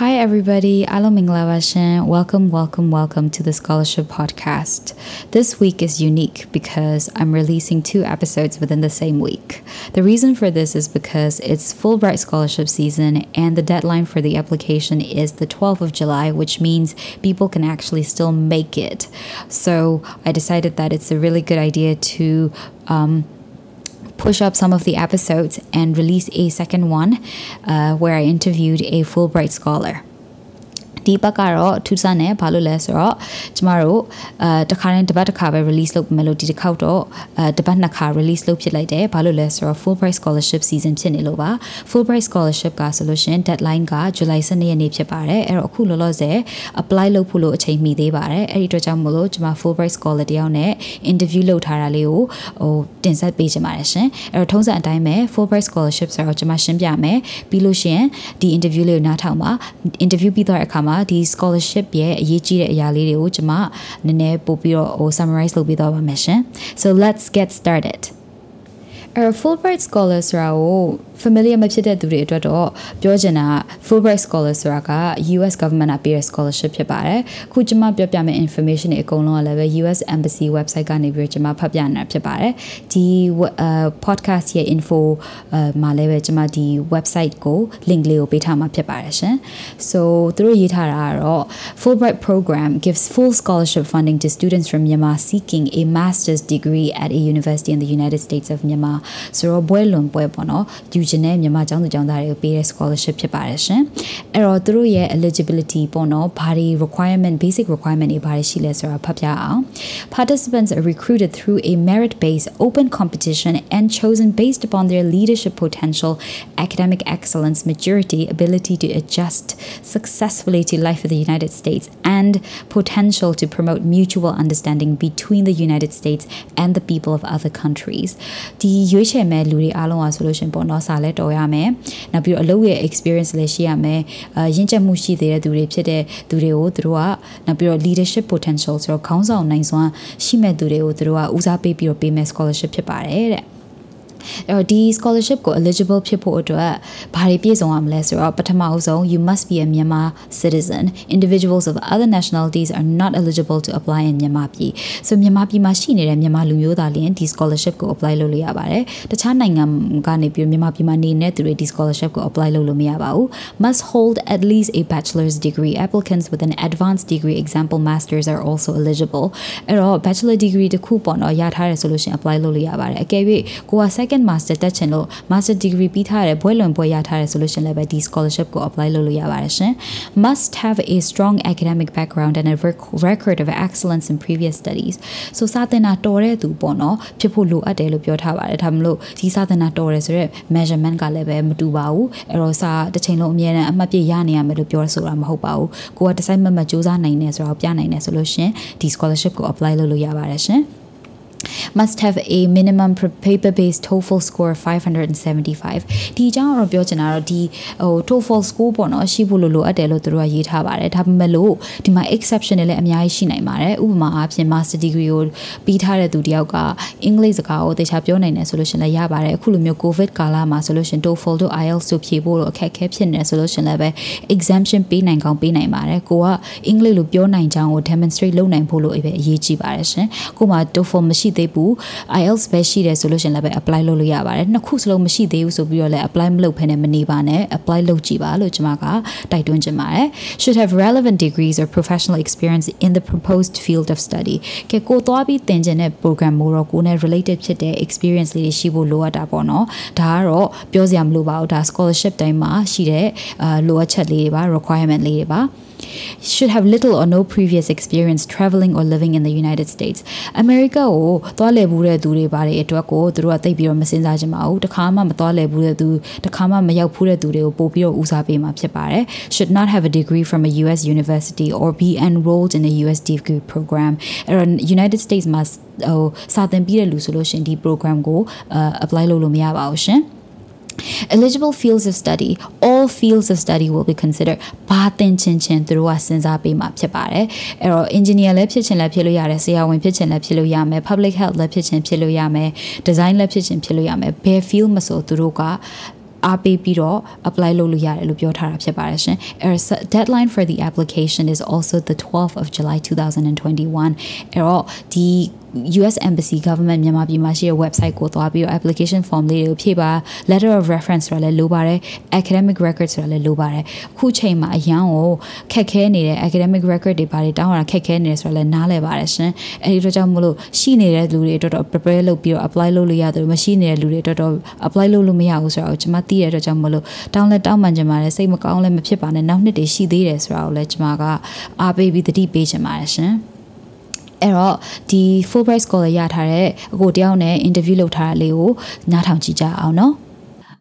Hi, everybody. Alo Minglavashan. Welcome, welcome, welcome to the Scholarship Podcast. This week is unique because I'm releasing two episodes within the same week. The reason for this is because it's Fulbright Scholarship season and the deadline for the application is the 12th of July, which means people can actually still make it. So I decided that it's a really good idea to um, push up some of the episodes and release a second one uh, where I interviewed a Fulbright scholar. ဒီဘက်ကတော့ထူးဆန်းတယ်ဘာလို့လဲဆိုတော့ကျမတို့အဲတခါတိုင်းတစ်ပတ်တစ်ခါပဲ release လုပ်မယ်လို့ဒီတစ်ခေါက်တော့အဲတစ်ပတ်နှစ်ခါ release လုပ်ဖြစ်လိုက်တယ်ဘာလို့လဲဆိုတော့ full price scholarship season ဖြစ်နေလို့ပါ full price scholarship ကဆိုလို့ရှင် deadline က July 12ရက်နေ့ဖြစ်ပါတယ်အဲ့တော့အခုလောလောဆယ် apply လုပ်ဖို့လို့အချိန်မီသေးပါတယ်အဲ့ဒီအတွက်ကြောင့်မလို့ကျမ full price scholar တယောက်နဲ့ interview လုပ်ထားတာလေးကိုဟိုတင်ဆက်ပေးချင်ပါတယ်ရှင်အဲ့တော့ထုံးစံအတိုင်းပဲ full price scholarship ဆိုတော့ကျမရှင်းပြမယ်ပြီးလို့ရှင်ဒီ interview လေးကိုနားထောင်ပါ interview ပြီးသွားတဲ့အခါမှာဒီ scholarship ရဲ့အရေးကြီးတဲ့အရာလေးတွေကိုကျွန်မနည်းနည်းပို့ပြီးတော့ဟို summarize လုပ်ပေးသွားပါမယ်ရှင် so let's get started အဲ Fulbright scholar ဆိုတာကို familiar မဖြစ်တဲ့သူတွေအတွက်တော့ပြောချင်တာ Fulbright scholar ဆိုတာက US government အပေးတဲ့ scholarship ဖြစ်ပါတယ်။ခုကျွန်မပြောပြမယ့် information တွေအကုန်လုံးကလည်းပဲ US embassy website ကနေပြီးတော့ကျွန်မဖတ်ပြနေတာဖြစ်ပါတယ်။ဒီ podcast ရဲ့ info မှာလည်းပဲကျွန်မဒီ website ကို link လေးကိုပေးထားမှာဖြစ်ပါတယ်ရှင်။ so သူတို့ရေးထားတာကတော့ Fulbright program gives full scholarship funding to students from Myanmar seeking a master's degree at a university in the United States of Myanmar ဆိုတော့ဘွဲလွန်ပွဲပေါ့နော်ယူ ချင်တဲ့မြန်မာကျောင်းသူကျောင်းသားတွေကိုပေးတဲ့ scholarship ဖြစ်ပါတယ်ရှင်အဲ့တော့သူတို့ရဲ့ eligibility ပေါ့နော်ဘာတွေ requirement basic requirement တွေဘာတွေရှိလဲဆိုတာဖတ်ပြအောင် participants are recruited through a merit based open competition and chosen based upon their leadership potential academic excellence maturity ability to adjust successfully to life in the United States and potential to promote mutual understanding between the United States and the people of other countries ဒီရွေးချယ်မဲ့လူတွေအားလုံးอ่ะဆိုလို့ရှင်ပေါ့နော်စာ လဲတော်ရမယ်နောက်ပြီးတော့အလုပ်ရဲ့ experience လည်းရှိရမယ်အရင့်ကျက်မှုရှိသေးတဲ့သူတွေဖြစ်တဲ့သူတွေကိုသူတို့ကနောက်ပြီးတော့ leadership potential ဆိုတော့ခေါင်းဆောင်နိုင်စွမ်းရှိမဲ့သူတွေကိုသူတို့ကဦးစားပေးပြီးတော့ပေးမဲ့ scholarship ဖြစ်ပါတယ်တဲ့ အဲ့တော့ဒီ scholarship ကို eligible ဖြစ်ဖို့အတွက်ဘာတွေပြည့်စုံရမလဲဆိုတော့ပထမအဆုံး you must be a Myanmar citizen individuals of other nationalities are not eligible to apply in မြန်မာပြည်ဆိုမြန်မာပြည်မှာရှိနေတဲ့မြန်မာလူမျိုးသားလျင်ဒီ scholarship ကို apply လုပ်လို့ရပါတယ်တခြားနိုင်ငံကနေပြီးမြန်မာပြည်မှာနေတဲ့သူတွေဒီ scholarship ကို apply လုပ်လို့မရပါဘူး must hold at least a bachelor's degree applicants with an advanced degree example masters are also eligible အဲ့တော့ bachelor degree တခုပေါ့နော်ရထားတယ်ဆိုလို့ရှိရင် apply လုပ်လို့ရပါတယ်အကယ်၍ကိုက second master တက်ချင်လို့ master degree ပြီးထားတယ်ဘွဲလွန်ဘွဲရထားတယ်ဆိုလို့ရှင်လည်းပဲဒီ scholarship ကို apply လုပ်လို့ရပါတယ်ရှင် must have a strong academic background and a record of excellence in previous studies ဆိုစာသင်တာတော်တဲ့သူပေါ့နော်ဖြစ်ဖို့လိုအပ်တယ်လို့ပြောထားပါတယ်ဒါမှမဟုတ်ဒီစာသင်တာတော်တယ်ဆိုတော့ measurement ကလည်းပဲမတူပါဘူးအဲ့တော့စာတစ်ချိန်လုံးအမြဲတမ်းအမှတ်ပြရနေရမယ်လို့ပြောဆိုတာမဟုတ်ပါဘူးကိုက decide မမစူးစမ်းနိုင်နေဆိုတော့ပြနိုင်တယ်ဆိုလို့ရှင်ဒီ scholarship ကို apply လုပ်လို့ရပါတယ်ရှင် must have a minimum paper based TOEFL score 575ဒီအကြောင်းတော့ပြောချင်တာတော့ဒီဟို TOEFL score ပေါ့နော်ရှိဖို့လိုလိုအပ်တယ်လို့သူတို့ကရေးထားပါတယ်ဒါပေမဲ့လို့ဒီမှာ exception တွေလည်းအများကြီးရှိနိုင်ပါတယ်ဥပမာအားဖြင့် master degree ကိုပြီးထားတဲ့သူတယောက်ကအင်္ဂလိပ်စကားကိုသေချာပြောနိုင်တယ်ဆိုလို့ရှင်လည်းရပါတယ်အခုလိုမျိုး covid ကာလမှာဆိုလို့ရှင် TOEFL တို့ IELTS တို့ဖြေဖို့တော့အခက်အခဲဖြစ်နေတယ်ဆိုလို့ရှင်လည်းပဲ exemption ပေးနိုင်ကောင်းပေးနိုင်ပါတယ်ကိုကအင်္ဂလိပ်လိုပြောနိုင်ကြောင်းကို demonstrate လုပ်နိုင်ဖို့လို့အရေးကြီးပါတယ်ရှင်ကိုမှ TOEFL မရှိသေးဘူး IELTS ပဲရှိတယ်ဆိုလို့ရှင်လည်းပဲ apply လုပ်လို့ရပါတယ်နှစ်ခုစလုံးမရှိသေးဘူးဆိုပြီးတော့လည်း apply မလုပ်ဖ ೇನೆ မနေပါနဲ့ apply လုပ်ကြည့်ပါလို့ကျွန်မကတိုက်တွန်းချင်ပါတယ် should have relevant degrees or professional experience in the proposed field of study ကဲကိုသွားပြီးသင်ခြင်းတဲ့ program မို့တော့ကိုနဲ့ related ဖြစ်တဲ့ experience လေးတွေရှိဖို့လိုအပ်တာပေါ့နော်ဒါကတော့ပြောစရာမလိုပါဘူးဒါ scholarship တိုင်းမှာရှိတဲ့အာလိုအပ်ချက်လေးတွေပါ requirement လေးတွေပါ should have little or no previous experience traveling or living in the United States အမေရိကကိုသွားလည်ဘူးတဲ့သူတွေပါတယ်အတွက်ကိုသူတို့ကသိပြီးတော့မစင်စားကြပါဘူးတခါမှမသွားလည်ဘူးတဲ့သူတခါမှမရောက်ဘူးတဲ့သူတွေကိုပို့ပြီးတော့ဦးစားပေးမှာဖြစ်ပါတယ် should not have a degree from a US university or be enrolled in a US degree program အဲ့တော့ United States မှာဟိုစာသင်ပြီးတဲ့လူဆိုလို့ရှင်ဒီ program ကို apply လုပ်လို့မရပါဘူးရှင် eligible fields of study all fields of study will be considered ဘာသင်ချင်ချင်သူတို့ကစဉ်းစားပေးမှာဖြစ်ပါတယ်အဲ့တော့ engineer လည်းဖြစ်ချင်လည်းဖြစ်လို့ရတယ်ဆရာဝန်ဖြစ်ချင်လည်းဖြစ်လို့ရမယ် public health လည်းဖြစ်ချင်ဖြစ်လို့ရမယ် design လည်းဖြစ်ချင်ဖြစ်လို့ရမယ်ဘယ် field မဆိုသူတို့က အားပေးပြီးတော့ apply လုပ်လို့ရတယ်လို့ပြောထားတာဖြစ်ပါတယ်ရှင်။ Er deadline for the application is also the 12th of July 2021အဲ့တော့ဒီ US Embassy Government မြန်မာပြည်မှာရှိတဲ့ website ကိုသွားပြီးတော့ application form လေးတွေကိုဖြည့်ပါ letter of reference ဆိုတာလည်းလိုပါတယ် academic record ဆိုတာလည်းလိုပါတယ်အခုချိန်မှာအရန်ကိုခက်ခဲနေတဲ့ academic record တွေပါတယ်တောင်းရတာခက်ခဲနေတယ်ဆိုတာလည်းနားလည်ပါတယ်ရှင်အဲဒီတော့ကြောင့်မလို့ရှိနေတဲ့လူတွေအတွက်တော့ prepare လုပ်ပြီးတော့ apply လုပ်လို့ရတယ်မရှိနေတဲ့လူတွေအတွက်တော့ apply လုပ်လို့မရဘူးဆိုတာကိုကျွန်မသိရတဲ့အတွက်ကြောင့်မလို့တောင်းလဲတောင်းမှန်ကြပါတယ်စိတ်မကောင်းလည်းမဖြစ်ပါနဲ့နောက်နှစ်တွေရှိသေးတယ်ဆိုတာကိုလည်းကျွန်မကအားပေးပြီးတတိပေးချင်ပါတယ်ရှင် အဲ့တော့ဒီ Fulbright Scholar ရထားတဲ့အကိုတယောက်နဲ့ interview လုပ်ထားတာလေးကိုနားထောင်ကြည့်ကြအောင်နော်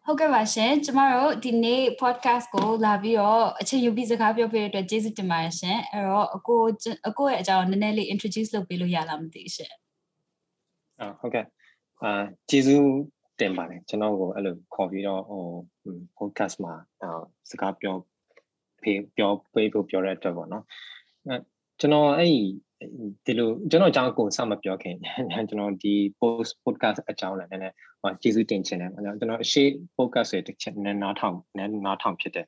ဟုတ်ကဲ့ပါရှင်ကျမတို့ဒီနေ့ podcast ကိုလာပြီးတော့အချိန်ယူပြီးစကားပြောပြတဲ့အတွက်ကျေးဇူးတင်ပါတယ်ရှင်အဲ့တော့အကိုအကိုရဲ့အကြောင်းနည်းနည်းလေး introduce လုပ်ပေးလို့ရလားမသိရှင်အာဟုတ်ကဲ့အာကျေးဇူးတင်ပါတယ်ကျွန်တော်ကိုအဲ့လိုခေါ်ပြီးတော့ဟို podcast မှာစကားပြောပြောပေးဖို့ပြောရတဲ့အတွက်ပေါ့နော်အဲကျွန်တော်အဲ့ဒီ လိုကျွန်တော်အကြောင်းကိုစမပြောခင်ကျွန်တော်ဒီ post podcast အကြောင်းလည်းနည်းနည်းဟိုကျေးဇူးတင်ချင်တယ်ကျွန်တော်အရှိ podcast ရဲ့တစ်ချက်နည်းနားထောင်နည်းနားထောင်ဖြစ်တယ်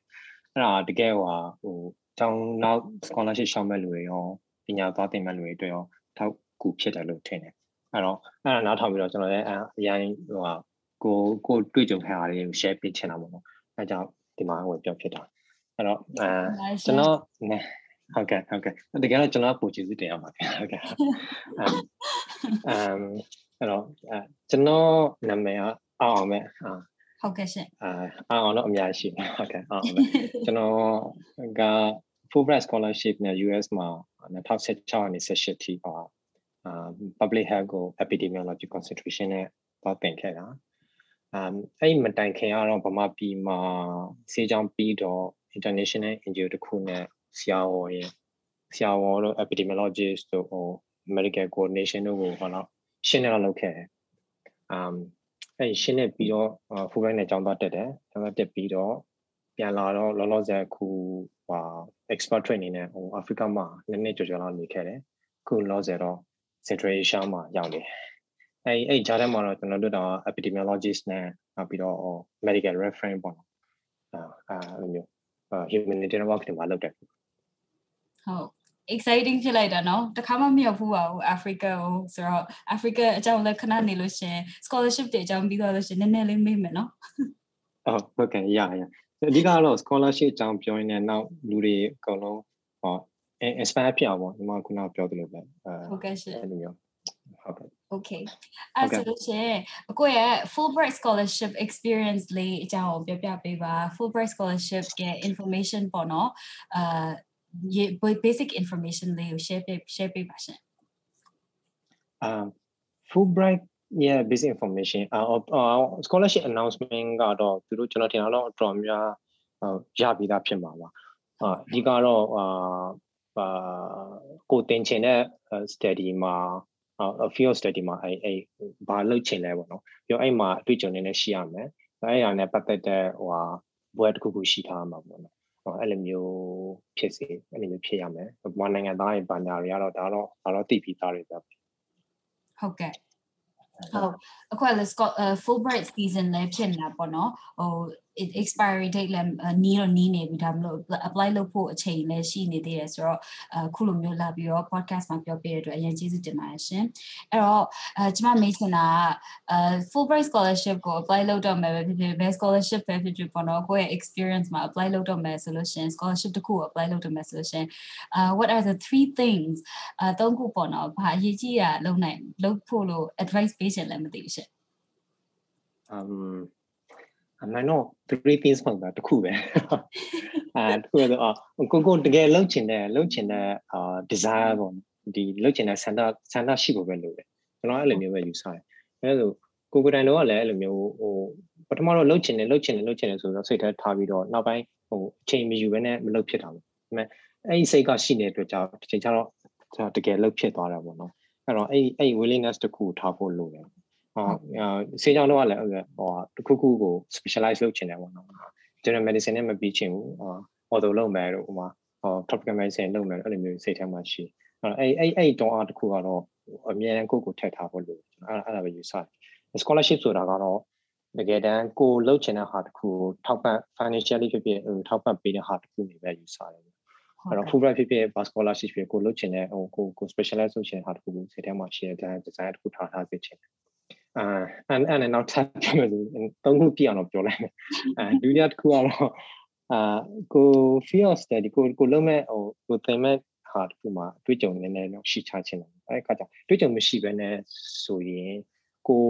အဲ့ဒါတကယ်ဟိုဟိုကျောင်းနောက် scholarship ရှောင်မဲ့လူတွေရောပညာသွားသင်မဲ့လူတွေတွေ့ရောထောက်ကူဖြစ်တယ်လို့ထင်တယ်အဲ့တော့အဲ့ဒါနားထောင်ပြီးတော့ကျွန်တော်လည်းအရင်ဟိုကိုကိုတွေ့ကြုံခဲ့တာလေးကို share ပေးချင်တာပေါ့နော်အဲကြောင့်ဒီမှာဝင်ပြောဖြစ်တာအဲ့တော့အဲကျွန်တော် ဟုတ်ကဲ့ဟုတ်ကဲ့တကယ်တော့ကျွန်တော်ပို့ကျေးဇူးတင်ရပါခင်ဟုတ်ကဲ့အမ်အဲ့တော့အဲကျွန်တော်နာမည်ကအောင်အောင်ပဲဟုတ်ကဲ့ရှင်အာအောင်တော့အများကြီးရှိဟုတ်ကဲ့အောင်ပဲကျွန်တော်က Fulbright scholarship နဲ့ US မှာ2016နဲ့18ထိပါအာ public health ကို epidemiology concentration နဲ့ပတ်သင်ခဲ့တာအမ်အဲ့မတိုင်ခင်ကတော့ဗမာပြည်မှာဆေးကြောင်းပြီးတော့ international NGO တခုနဲ့ ဆရာဝန်ရဆရာဝန်တို့ epidemiologist တို့ဟို medical coordination တို့ကိုဟောတော့ရှင်းနေတော့လုပ်ခဲ့တယ်။ um အဲ့ရှင်းနေပြီးတော့ full-time နဲ့ကျောင်းသားတက်တယ်။ကျောင်းသားတက်ပြီးတော့ပြန်လာတော့လောလောဆယ်အခုဟာ expert training နဲ့ဟို Africa မှာနည်းနည်းကြော်ကြော်လောက်နေခဲ့တယ်။အခုလောလောဆယ်တော့ Central Asia မှာရောက်နေတယ်။အဲ့အဲ့ဂျားထဲမှာတော့ကျွန်တော်တို့တော့ epidemiologist နဲ့နောက်ပြီးတော့ medical reference ပေါ့နော်။အာအဲ့လိုမျိုး humanitarian work တွေမှာလုပ်တယ် ဟုတ် exciting ဖြစ်လိုက်တာနော်တခါမှမရောက်ဘူးပါဘူး Africa ကိုဆိုတော့ Africa အကြောင်းလည်းခဏနေလို့ရှင် scholarship တွေအကြောင်းပြီးတော့လို့ရှင်နည်းနည်းလေးမေ့မယ်နော်ဟုတ်ဟုတ်ကဲ့ရရအဓိကတော့ scholarship အကြောင်းပြောရင်းနဲ့နောက်လူတွေအကုန်လုံးဟော inspire ဖြစ်အောင်ပေါ့ဒီမှာခုနကပြောသလိုပဲဟုတ်ကဲ့ရှင်အဲ့လိုမျိုးဟုတ်ကဲ့ Okay အဲ့ဆိုလို့ရှင်အကိုရဲ့ Fulbright scholarship experience လေးအကြောင်းကိုပြောပြပေးပါ Fulbright scholarship ရဲ့ information ပေါ့နော်အာ basic information လေးကို share ပေး share ပေးပါရှင်အာ Fulbright yeah basic information အာ scholarship announcement ကတော့သူတို့ကျွန်တော်ထင်တာတော့အတော်များရပြီးသားဖြစ်မှာပါအာဒီကတော့အာကိုတင်ချင်တဲ့ study မှာ field study မှာအဲ့အဲ့ဘာလုပ်ချင်လဲပေါ့နော်ပြီးတော့အဲ့မှာအတွေ့အကြုံနည်းနည်းရှိရမယ်အဲ့အရာနဲ့ပတ်သက်တဲ့ဟိုဟာဘွဲတစ်ခုခုရှိထားမှာပေါ့နော် အဲ့လိုမျိုးဖြစ်စေအဲ့လိုမျိုးဖြစ်ရမယ်။ဘာနိုင်ငံသားတွေဘာညာတွေကတော့ဒါတော့ဒါတော့တည်ပြီးသားတွေပဲ။ဟုတ်ကဲ့ဟုတ်အခုလည်း Fulbright season လည်းဖြစ်နေတာပေါ့နော်ဟို expiry date လည်းနီးတော့နီးနေပြီဒါမလို့ apply လုပ်ဖို့အချိန်လည်းရှိနေသေးတယ်ဆိုတော့အခုလိုမျိုးလာပြီးတော့ podcast မှာပြောပြတဲ့အတွက်အရင်ကျေးဇူးတင်ပါတယ်ရှင်အဲ့တော့အဲကျွန်မမေးချင်တာက Fulbright scholarship ကို apply လုပ်တော့မယ်ပဲဖြစ်ဖြစ် best scholarship ပဲဖြစ်ဖြစ်ပေါ့နော်ကိုယ့်ရဲ့ experience မှာ apply လုပ်တော့မယ်ဆိုလို့ရှင် scholarship တစ်ခုကို apply လုပ်တော့မယ်ဆိုလို့ရှင် uh what are the three things အဲသုံးခုပေါ့နော်ဘာအရေးကြီးတာလုပ်နိုင်လုပ်ဖို့လို့ advice ပေးချင်လည်းမသိဘူးရှင် um အမှန်တော့ three things မှတာတခုပဲအဲတခုတော့ကိုကိုတကယ်လုပ်ချင်တဲ့လုပ်ချင်တဲ့အာ desire ပေါ့ဒီလုပ်ချင်တဲ့ဆန္ဒဆန္ဒရှိဖို့ပဲလိုတယ်ကျွန်တော်အဲ့လိုမျိုးပဲယူဆတယ်အဲဒါဆိုကိုကိုတိုင်တော့လည်းအဲ့လိုမျိုးဟိုပထမတော့လုပ်ချင်တယ်လုပ်ချင်တယ်လုပ်ချင်တယ်ဆိုတော့စိတ်ထဲထားပြီးတော့နောက်ပိုင်းဟိုအချိန်မယူဘဲနဲ့မလုပ်ဖြစ်တာပေါ့ဒါပေမဲ့အဲ့ဒီစိတ်ကရှိနေတဲ့အတွက်ကြောင့်တစ်ချိန်ကျတော့တကယ်လုပ်ဖြစ်သွားတာပေါ့နော်အဲ့တော့အဲ့အဲ့ willingness တခုထားဖို့လိုတယ် ဟာဆေးကြောင်းတော့လည်းဟိုတခုခုကို specialize လုပ်ချင်တယ်ပေါ့နော် general medicine နဲ့မပြီးချင်ဘူးဟို auto လုပ်မယ်တို့ဟိုမှာဟို tropical medicine လုပ်မယ်အဲ့လိုမျိုးစိတ်ထဲမှာရှိအဲ့အဲ့အဲ့တောင်းအားတခုကတော့အမြဲတမ်းကိုယ့်ကိုထည့်ထားဖို့လို့အဲ့အဲ့ဒါပဲယူဆတယ် scholarship ဆိုတာကတော့တကယ်တမ်းကိုလှုပ်ချင်တဲ့ဟာတစ်ခုကိုထောက်ပံ့ financially ဖြစ်ဖြစ်ဟိုထောက်ပံ့ပေးတဲ့ဟာတစ်ခုနေပဲယူဆတယ်အဲ့တော့ Fulbright ဖြစ်ဖြစ် Basketball ရှိဖြစ်ကိုလှုပ်ချင်တဲ့ဟိုကိုကို specialize လုပ်ချင်တဲ့ဟာတစ်ခုကိုစိတ်ထဲမှာရှိတဲ့ design တစ်ခုထားထားစေချင်တယ် အာအဲ့အဲ့နောက်ထပ်ပြောမယ်ဆိုသုံးခုပြအောင်တော့ပြောလိုက်မယ်အဲဒုတိယတစ်ခုကတော့အာကို feel study ကိုကိုလုံးမဲ့ဟိုကိုသင်မဲ့ဟာတစ်ခုမှာတွေ့ကြုံနေနေတော့ရှိချခြင်းတယ်အဲ့ခါကျတွေ့ကြုံမရှိဘဲနဲ့ဆိုရင်ကို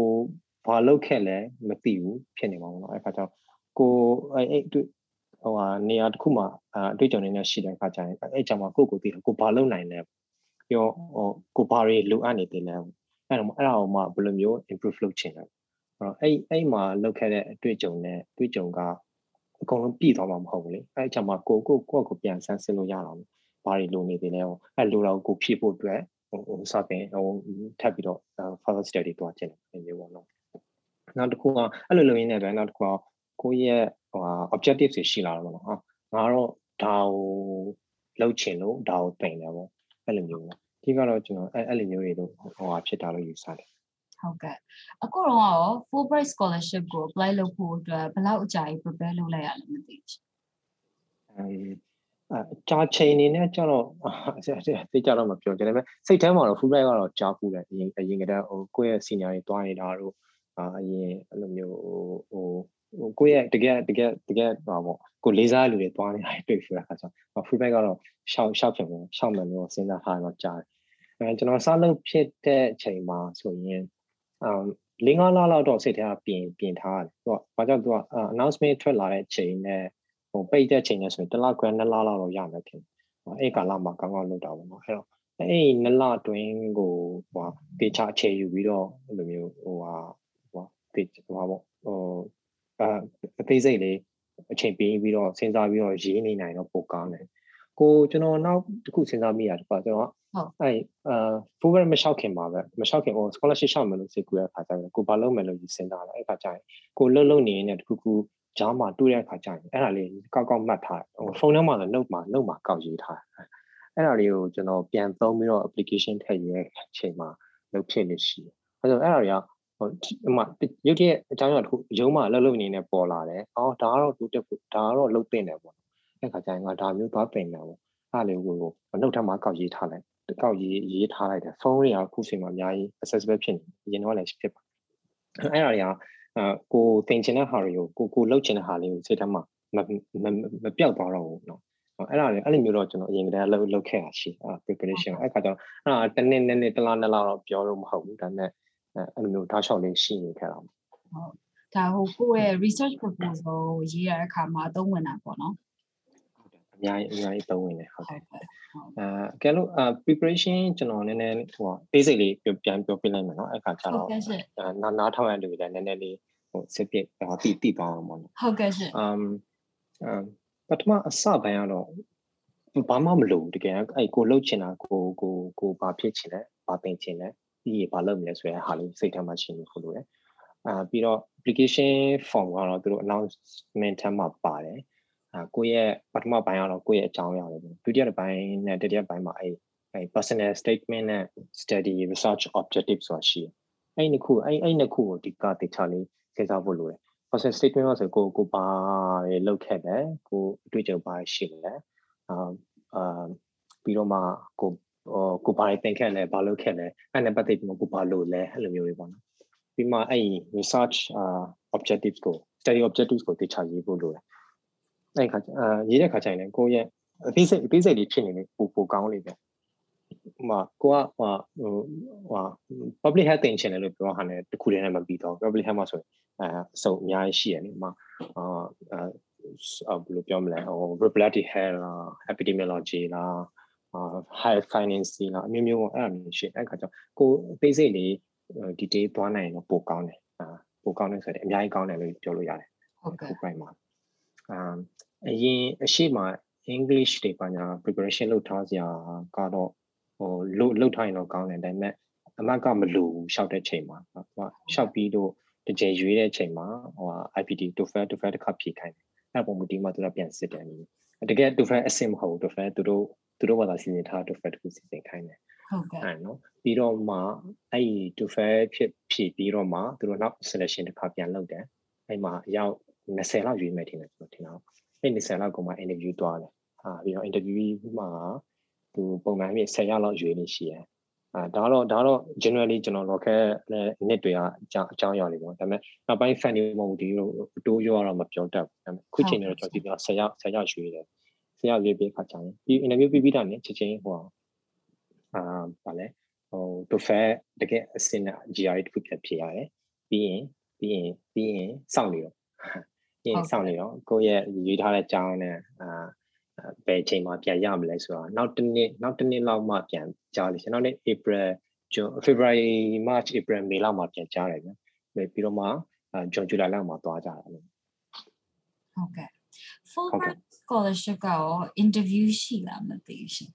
ဘာလုပ်ခဲ့လဲမသိဘူးဖြစ်နေမှာပေါ့နော်အဲ့ခါကျကိုအဲ့အဲ့တွေ့ဟိုဟာနေရာတစ်ခုမှာအတွေ့အကြုံနေနေရှိတဲ့အခါကျရင်အဲ့ကြောင့်မှကိုကိုသိတယ်ကိုဘာလုပ်နိုင်လဲပြောဟိုကိုဘာတွေလိုအပ်နေတယ်လဲ အဲ့တော့အဲ့ဒါကိုမှဘယ်လိုမျိုး improve လုပ်ချင်လဲအဲ့တော့အဲ့အဲ့မှာလုပ်ခဲ့တဲ့အတွေ့အကြုံနဲ့အတွေ့အကြုံကအကုန်လုံးပြည့်သွားမှာမဟုတ်ဘူးလေအဲ့ကြောင့်မှကိုကိုကိုကိုပြန်ဆန်းစစ်လို့ရအောင်ဘာတွေလိုနေတယ်လဲအဲ့လိုတော့ကိုဖြည့်ဖို့အတွက်ဟိုစတင်ဟိုထပ်ပြီးတော့ further study တွားခြင်းမျိုးပေါ့နော်နောက်တစ်ခုကအဲ့လိုလိုရင်းနဲ့ပဲနောက်တစ်ခုကကိုယ့်ရဲ့ဟို objective တွေရှိလာတော့ပေါ့နော်ဟာငါတော့ဒါကိုလုပ်ချင်လို့ဒါကိုတင်တယ်ပေါ့အဲ့လိုမျိုးပေါ့ ဒီကတော့ကျွန်တော်အဲ့အဲ့လိုမျိုးတွေလို့ဟိုဟာဖြစ်တာလို့ယူဆတယ်ဟုတ်ကဲ့အခုတော့ရော Fulbright scholarship ကို apply လုပ်ဖို့အတွက်ဘယ်လောက်အကြာကြီး prepare လုပ်လိုက်ရလဲမသိဘူးအမ်အကြာချိန်နေနဲ့ကျတော့သိကြတော့မပြောကြတယ်ပဲစိတ်ထဲမှာတော့ Fulbright ကတော့ကြားဖူးတယ်အရင်အရင်ကတည်းကဟိုကိုယ့်ရဲ့ senior တွေတွားနေတာတို့အာအရင်အဲ့လိုမျိုးဟိုဟို ကိုယ့်ရဲ့တကယ်တကယ်တကယ်ဟာပေါ့ကိုလေးစားလူတွေတွားနေတာတွေ့ဖူးတဲ့အခါကျတော့ Fulbright ကတော့ရှောက်ရှောက်ဖြစ်မယ်ရှောက်မယ်လို့စဉ်းစားထားတော့ကြားတယ်အဲကျွန်တော်စလုပ်ဖြစ်တဲ့အချိန်မှာဆိုရင်အမ်လင်းကားလာတော့စိတ်ထဲကပြင်ပြင်ထားတယ်သူကဘာကြောင့်သူက announcement ထွက်လာတဲ့ချိန်နဲ့ဟိုပိတ်တဲ့ချိန်နဲ့ဆိုရင်တစ်လခွဲနှစ်လလောက်တော့ရမယ်ထင်တယ်အဲ့ကာလမှာကောင်းကောင်းလုပ်တာပေါ့နော်အဲ့တော့အဲ့နှစ်လတွင်းကိုဟိုတေချာအခြေယူပြီးတော့အဲ့လိုမျိုးဟိုဟာဟိုတေဟိုဟာပေါ့ဟို အာအသေးစိတ်လေးအချိန်ပေးပြီးတော့စဉ်းစားပြီးတော့ရေးနေနိုင်တော့ပိုကောင်းတယ်ကိုကျွန်တော်နောက်တစ်ခုစဉ်းစားမိတာတပါကျွန်တော်ဟုတ်အဲ့အာ program မလျှောက်ခင်ပါပဲမလျှောက်ခင်ဟို scholarship လျှောက်မယ်လို့စိတ်ကူးရတဲ့ခါကျရင်ကိုဘာလုပ်မယ်လို့စဉ်းစားတယ်အဲ့ခါကျရင်ကိုလှုပ်လှုပ်နေနေတဲ့တခုခုဂျားမှာတွေ့တဲ့အခါကျရင်အဲ့ဒါလေးကောက်ကောက်မှတ်ထားဟိုဖုန်းထဲမှာလည်း note မှာ note မှာကောက်ရေးထားအဲ့ဒါလေးကိုကျွန်တော်ပြန်သုံးပြီးတော့ application ထည့်ရတဲ့အချိန်မှာလုပ်ဖြစ်နေရှိတယ်အဲ့တော့အဲ့ဒါတွေက ဟိုအမရုပ်တရက်အကြောင်းအရာတစ်ခုရုံးမှာလှုပ်လှုပ်နေနေပေါ်လာတယ်အော်ဒါကတော့တူတက်ဖို့ဒါကတော့လှုပ်တင်တယ်ပေါ့အဲ့ခါကျရင်ငါဒါမျိုးသွားတင်တယ်ပေါ့အဲ့လေးကိုနှုတ်ထမှာကောက်ရေးထားလိုက်ကောက်ရေးရေးထားလိုက်တယ်ဖုန်းတွေကခုချိန်မှာအများကြီး accessible ဖြစ်နေရင်တော့လည်းဖြစ်ပါအဲ့ဒါတွေကအာကိုသင်ချင်တဲ့ဟာတွေကိုကိုကိုလှုပ်ချင်တဲ့ဟာလေးကိုစိတ်ထဲမှာမမပြောက်သွားတော့ဘူးเนาะအဲ့ဒါလည်းအဲ့လိုမျိုးတော့ကျွန်တော်အရင်ကတည်းကလှုပ်လှုပ်ခဲ့တာရှိအာ preparation အဲ့ခါကျတော့အဲ့ဒါတစ်နှစ်နှစ်နှစ်တစ်လားနှစ်လားတော့ပြောလို့မဟုတ်ဘူးဒါပေမဲ့ အဲအဲ့လိုမျိုးထားလျှောက်လေးရှိနေခဲ့တာပေါ့ဟုတ်ဒါဟိုကိုယ့်ရဲ့ research proposal ကိုရေးရတဲ့အခါမှာအသုံးဝင်တာပေါ့နော်အများကြီးအများကြီးသုံးဝင်တယ်ဟုတ်တယ်အဲကဲလို့ preparation ကျွန်တော်နည်းနည်းဟို basic လေးပြန်ပြောပြလိုက်မယ်နော်အဲ့ခါကျတော့နားနားထောင်ရတဲ့လူတွေလည်းနည်းနည်းလေးဟိုစစ်ပြစ်ဟိုတိတိသွားအောင်ပေါ့နော်ဟုတ်ကဲ့ရှင် um ပထမအစပိုင်းကတော့ဘာမှမလုပ်တကယ်အဲ့ကိုလှုပ်ချင်တာကိုကိုကိုဘာဖြစ်ချင်လဲဘာသင်ချင်လဲ ပြီးရဘာလုပ်မလဲဆိုတဲ့ဟာလေးစိတ်ထဲမှာရှိနေဖို့လိုတယ်အာပြီးတော့ application form ကတော့သူတို့ announcement ထဲမှာပါတယ်အာကိုယ့်ရဲ့ပထမပိုင်းကတော့ကိုယ့်ရဲ့အကြောင်းအရာတွေဒုတိယပိုင်းနဲ့တတိယပိုင်းမှာအဲ့အဲ့ personal statement နဲ့ study research objective ဆိုတာရှိတယ်အဲ့နှစ်ခုအဲ့အဲ့နှစ်ခုကိုဒီကတေချာလေးစဉ်းစားဖို့လိုတယ် personal statement ဆိုကိုကိုပါရလောက်ခဲ့တယ်ကိုအတွေ့အကြုံပါရှိတယ်အာအာပြီးတော့မှကို ကိုဘာတွေသင်ခဲ့လဲဘာလုပ်ခဲ့လဲအဲ့နဲ့ပတ်သက်ပြီးကိုဘာလုပ်လဲအဲ့လိုမျိုးတွေပေါ့နော်ပြီးမှအဲ့ research uh objectives ကို study objectives ကိုတေချာရေးဖို့လိုတယ်အဲ့ခါအာရေးတဲ့ခါကျရင်လည်းကိုယ့်ရဲ့အသေးစိတ်အသေးစိတ်လေးဖြစ်နေလေပိုပိုကောင်းလေးပဲဟိုကိုကဟိုဟို public health တင်ချင်တယ်လို့ပြောဟာနဲ့တခုတည်းနဲ့မပြီးတော့ public health မှာဆိုရင်အဲအစုံအများကြီးရှိရတယ်မှာအာဘယ်လိုပြောမလဲဟို reproductive health လား epidemiology လား high finance လားအမျိုးမျိုးအဲ့အမျိုးရှိအဲ့ခါကျကိုအသေးစိတ်လေး detail သွားနိုင်ရင်တော့ပိုကောင်းတယ်အာပိုကောင်းတယ်ဆိုတော့အများကြီးကောင်းတယ်လို့ပြောလို့ရတယ်ဟုတ်ကဲ့ prime မှာအာအရင်အရှိမ English တွေပါညာ preparation လုပ်ထားစရာကတော့ဟိုလုပ်လုပ်ထားရင်တော့ကောင်းတယ်ဒါပေမဲ့အမတ်ကမလိုဘူးရှောက်တဲ့ချိန်မှာဟိုရှောက်ပြီးတော့တကြိမ်ရွေးတဲ့ချိန်မှာဟို IPT TOEFL TOEFL တစ်ခါဖြေခိုင်းတယ်အဲ့ပုံမူဒီမှာသူကပြန်စစ်တယ်နီးတကယ် TOEFL အဆင့်မဟုတ်ဘူး TOEFL သူတို့ သူတို့ဘာသာစီစဉ်ထား TOEFL တစ်ခုစီစဉ်ခိုင်းတယ်ဟုတ်ကဲ့အဲ့နော်ပြီးတော့မှအဲ့ဒီ TOEFL ဖြစ်ဖြည့်ပြီးတော့မှသူတို့နောက် selection တစ်ခါပြန်လုပ်တယ်အဲ့မှာရောက်20လောက်ရွေးမယ်ထင်တယ်ကျွန်တော်ထင်တာအဲ့20လောက်ကိုမှ interview တွားတယ်ဟာပြီးတော့ interview မှာသူပုံမှန်ပြီး10ရောက်လောက်ရွေးနေရှိတယ်အာဒါတော့ဒါတော့ generally ကျွန်တော် local နဲ့ net တွေကအကြောင်းအကြောင်းရောက်နေပေါ့ဒါပေမဲ့နောက်ပိုင်း fan တွေမဟုတ်ဒီလိုတိုးရောတော့မပြောတတ်ဘူးဒါပေမဲ့ခုချိန်တွေတော့ကျွန်တော်ဒီပြော10ရောက်10ရောက်ရွေးတယ် 10ရောက်ရွေးပြီးခါကြရင်ဒီ interview ပြီးပြီးတာနဲ့ချက်ချင်းဟိုအာဗာလဲဟို to fair တကယ်အစင် GRE တစ်ခုပြဖြစ်ရတယ်ပြီးရင်ပြီးရင်ပြီးရင်စောင့်နေရောပြီးရင်စောင့်နေရောကိုယ့်ရဲ့ရွေးထားတဲ့ကြောင်းနဲ့အာဘယ်ချိန်မှပြန်ရမလဲဆိုတော့နောက်တစ်နှစ်နောက်တစ်နှစ်လောက်မှပြန်ကြားလိမ့်ရှင်နောက်နေ့ April June February March April May လောက်မှပြန်ကြားတယ်ဗျပြီးတော့မှ June July လောက်မှသွားကြတယ်ဟုတ်ကဲ့ Fulbright scholarship ကရော interview ရှိလားမသိရှင်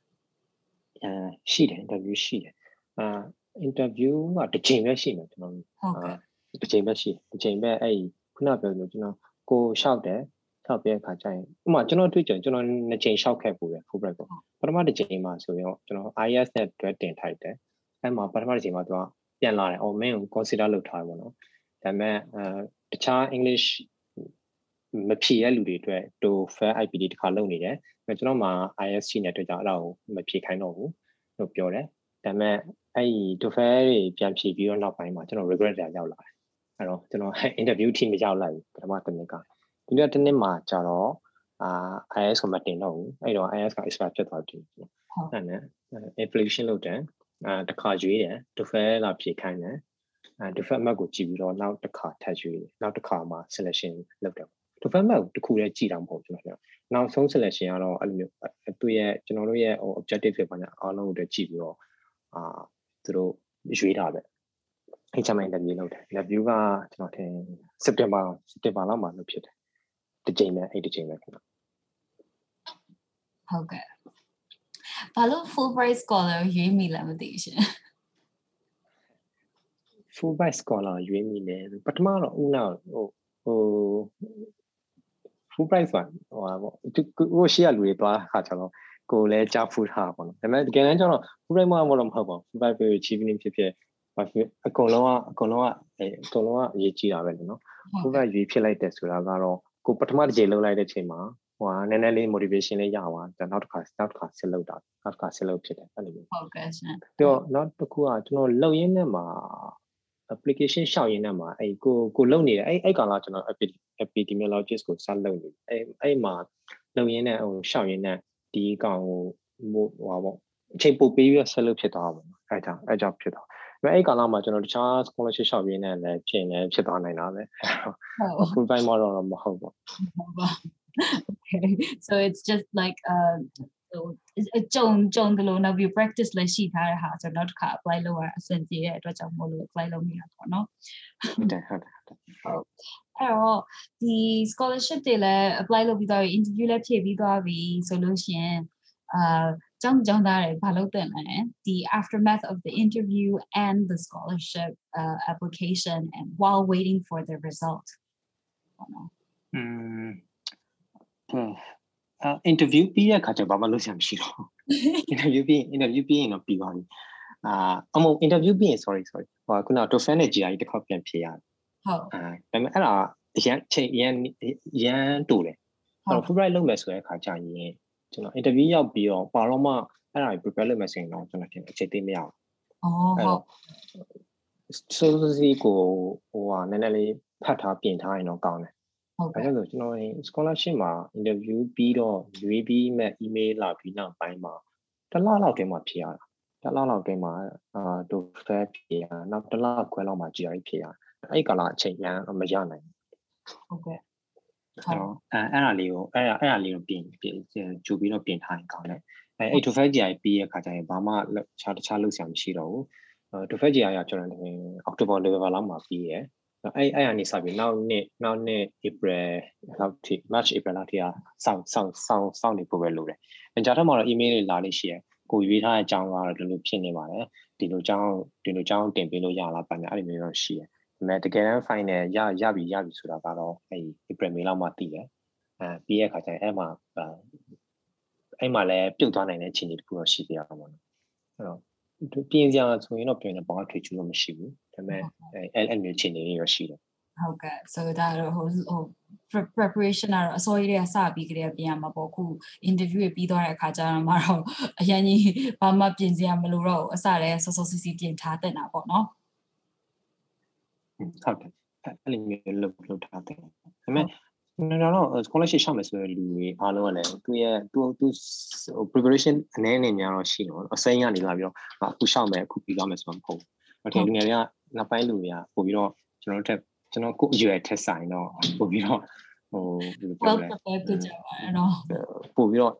အဲရှိတယ် interview ရှိတယ်အာ interview ကတစ်ချိန်ပဲရှိမယ်ကျွန်တော်ဟုတ်ကဲ့တစ်ချိန်ပဲရှိတစ်ချိန်ပဲအဲ့ခုနပြောလို့ကျွန်တော်ကိုလျှောက်တယ်လျှောက်ပြတဲ့အခါကျရင်ဥပမာကျွန်တော်တွေ့ကြကျွန်တော်နှစ်ချိန်လျှောက်ခဲ့ပူတယ် full break ကိုပထမတစ်ချိန်မှာဆိုရင်ကျွန်တော် IS နဲ့တွဲတင်ထိုက်တယ်အဲ့မှာပထမတစ်ချိန်မှာသူကပြန်လာတယ်အော်မင်းကို consider လုပ်ထားတယ်ပေါ့နော်ဒါပေမဲ့အဲတခြား English မဖြည့်ရလူတွေအတွက် to fair IPD တစ်ခါလုပ်နေတယ်။ကျွန်တော်မှ ISC နဲ့တွေ့ကြအဲ့ဒါကိုမဖြည့်ခိုင်းတော့ဘူးလို့ပြောတယ်။ဒါပေမဲ့အဲ့ဒီ to fair တွေပြန်ဖြည့်ပြီးတော့နောက်ပိုင်းမှာကျွန်တော် regret တွေရောက်လာတယ်။အဲ့တော့ကျွန်တော် interview team မရောက်လိုက်ဘူးပထမတစ်နှစ်က။ဒီနေ့တစ်နှစ်မှာကျတော့အာ IS ကိုမတင်တော့ဘူး။အဲ့တော့ IS က expert ဖြစ်သွားတယ်။ဟုတ်။အဲ့နဲ့ inflation လုပ်တယ်။အဲတစ်ခါရွေးတယ် to fair လာဖြည့်ခိုင်းတယ်။အဲ default map ကိုကြည့်ပြီးတော့နောက်တစ်ခါထပ်ရွေးတယ်။နောက်တစ်ခါမှ selection လုပ်တယ် development တခုလည်းကြည်တာမဟုတ်ကျွန်တော်ပြောနောက်ဆုံး selection ကတော့အဲ့လိုမျိုးသူရဲ့ကျွန်တော်တို့ရဲ့ဟို objective တွေပါညာအားလုံးကိုကြည့်ပြီးတော့အာသူတို့ရွေးတာပဲအဲ့ချမ်း interview လုပ်တယ် interview ကကျွန်တော်ထင် September September လောက်မှာလုပ်ဖြစ်တယ်တစ်ချိန်ပဲအဲ့တစ်ချိန်ပဲခင်ဗျဟုတ်ကဲ့ဘာလို့ Fulbright scholar ရွေးမိလဲမသိရှင် Fulbright scholar ရွေးမိတယ်ပထမတော့ဦးနောက်ဟိုဟို full price ဆိုဟိုပါပေါ့ကိုရှိရလူတွေသွားခါကျတော့ကိုလည်းကြားဖူးထားပါတော့ဒါပေမဲ့တကယ်တမ်းကျတော့ full price မဟုတ်မဟုတ်ပါဘူး full price ပဲ achievement ဖြစ်ဖြစ်ဘာဖြစ်အကုန်လုံးကအကုန်လုံးကအဲအကုန်လုံးကအရေးကြီးတာပဲလေနော် full price ရွေးဖြစ်လိုက်တယ်ဆိုတာကတော့ကိုပထမတစ်ချိန်လုံးလိုက်တဲ့ချိန်မှာဟိုဟာနည်းနည်းလေး motivation လေးရပါဒါနောက်တစ်ခါနောက်တစ်ခါဆက်လုပ်တာနောက်တစ်ခါဆက်လုပ်ဖြစ်တယ်အဲ့လိုမျိုးဟုတ်ကဲ့ရှင်ပြီးတော့နောက်တစ်ခုကကျွန်တော်လုံရင်းနဲ့မှာ application ရှောက်ရင်းနဲ့မှာအဲ့ကိုကိုလုံနေတယ်အဲ့အဲ့ကောင်ကကျွန်တော် epidemiologist ကိုစလုံနေအဲ့အဲ့မှာလုံရင်းနဲ့ဟိုရှောက်ရင်းနဲ့ဒီကောင်ကိုဟိုဟာပေါ့အချိန်ပိုပေးပြီးတော့ဆက်လုပ်ဖြစ်သွားပါဘူးအဲ့ကြောင့်အဲ့ကြောင့်ဖြစ်သွားအဲ့အဲ့ကောင်မှာကျွန်တော်တခြား scholarship ရှောက်ရင်းနဲ့လည်းဖြစ်နေဖြစ်သွားနိုင်တာပဲဟုတ် full time မတော့မဟုတ်ပါဟုတ်ပါ okay so it's just like uh ကြုံကြုံတယ်လို့နောက်ပြီး practice လည်းရှိထားတဲ့ဟာဆိုတော့နောက်တစ်ခါ apply လုပ်ရအဆင်ပြေတဲ့အတွက်ကြောင့်မို့လို့ apply လုပ်နေတာပေါ့နော်ဟုတ်တယ်ဟုတ်တယ်ဟုတ်အဲ့တော့ဒီ scholarship တွေလည်း apply လုပ်ပြီးသွားပြီ interview လည်းဖြည့်ပြီးသွားပြီဆိုလို့ရှိရင်အာကျောင်းကျောင်းသားတွေဘာလုပ်တင်လဲဒီ aftermath of the interview and the scholarship uh, application and while waiting for the result ဟုတ်နော်อืม interview ပြီးတဲ့အခါကျဘာမှလုပ်ဆရာမရှိတော့ interview ပြီး interview ပြီးရင်တော့ပြီးသွားပြီအာအမဟုတ် interview ပြီးရင် sorry sorry ဟိုခုန to fan နဲ့ GRE တစ်ခေါက်ပြန်ဖြေရတယ်ဟုတ်အာဒါပေမဲ့အဲ့ဒါရန်ချိန်ရန်ရန်တူတယ်အဲ့တော့ Fulbright လုပ်မယ်ဆိုတဲ့အခါကျရင်ကျွန်တော် interview ရောက်ပြီးတော့ပါတော့မှအဲ့ဒါ prepare လုပ်မယ်ဆိုရင်တော့ကျွန်တော်ထင်အချိန်သေးမရဘူးအော်ဟုတ်ဆိုစီကိုဟိုဟာနည်းနည်းလေးဖတ်ထားပြင်ထားရင်တော့ကောင်းတယ် ဟုတ်ကဲ့ဆိုကျွန်တော် scholarship မှာ interview ပြီးတော့ရွေးပြီးမဲ့ email လာပြီးနောက်ပိုင်းမှာတစ်လလောက်တည်းမှာဖြေရတာတစ်လလောက်တည်းမှာအာ TOEFL ဖြေရနောက်တစ်လခွဲလောက်မှာ GRE ဖြေရအဲ့ကာလအချိန်ရန်မရနိုင်ဟုတ်ကဲ့အဲ့တော့အဲအဲ့ဒါလေးကိုအဲ့ဒါအဲ့ဒါလေးကိုပြင်ပြင်ကြိုပြီးတော့ပြင်ထားရင်ကောင်းတယ်အဲအဲ့ TOEFL GRE ပြီးရဲ့အခါကျရင်ဘာမှခြားတခြားလုပ်စရာမရှိတော့ဘူး TOEFL GRE ကကျွန်တော်အောက်တိုဘာ level လောက်မှာပြီးရဲ့ အဲ့အဲ့အနေစပြီးနောက်နှစ်နောက်နှစ် April လောက်ထိ March April လောက်ထိကစောင့်စောင့်စောင့်စောင့်နေဖို့ပဲလိုတယ်။ကြားထက်မှာတော့ email တွေလာလို့ရှိရယ်ကိုရွေးထားတဲ့အကြောင်းကတော့ဒီလိုဖြစ်နေပါတယ်။ဒီလိုအကြောင်းဒီလိုအကြောင်းတင်ပေးလို့ရလားပါညာအဲ့ဒီမျိုးတော့ရှိရယ်။ဒါပေမဲ့တကယ်တမ်း final ရရပြီရပြီဆိုတာကတော့အဲ့ April May လောက်မှသိတယ်။အဲပြီးရဲ့အခါကျရင်အဲ့မှာအဲ့မှာလည်းပြုတ်သွားနိုင်တဲ့အခြေအနေတခုတော့ရှိသေးတာပေါ့နော်။အဲ့တော့ ပြင်စရာဆိုရင်တော့ပြင်တဲ့ဘောင်းထွေချူလို့မရှိဘူးဒါပေမဲ့အဲအဲ့မျိုးအခြေအနေတွေရရှိတယ်ဟုတ်ကဲ့ဆိုတော့ဟိုဟို preparation ကတော့အစောကြီးတည်းကစပြီးကြတဲ့ပြင်ရမှာပေါ့ခု interview ပြီးသွားတဲ့အခါကျတော့မှတော့အရင်ကြီးဘာမှပြင်စရာမလိုတော့ဘူးအစတည်းစောစောစီစီပြင်ထားတင်တာပေါ့နော်ဟုတ်တယ်အဲ့လိုမျိုးလုပ်လုပ်ထားတယ်ဒါပေမဲ့ကျွ န်တော်တော့ scholarship ရှောက်မယ်ဆိုတဲ့လူတွေအားလုံးကလည်းသူရဲ့သူသူ preparation အနေနဲ့များတော့ရှိတော့အစိမ်းကနေလာပြီးတော့အခုရှောက်မယ်အခုပြီးသွားမယ်ဆိုတော့မဟုတ်ဘူး။ဒါလူငယ်တွေကနောက်ပိုင်းလူတွေကပို့ပြီးတော့ကျွန်တော်တို့တက်ကျွန်တော်ကိုအရွယ်ထက်ဆိုင်တော့ပို့ပြီးတော့ဟိုဘယ်လိုပြောလဲ well prepared ဖြစ်ကြပါတော့နော်ပို့ပြီးတော့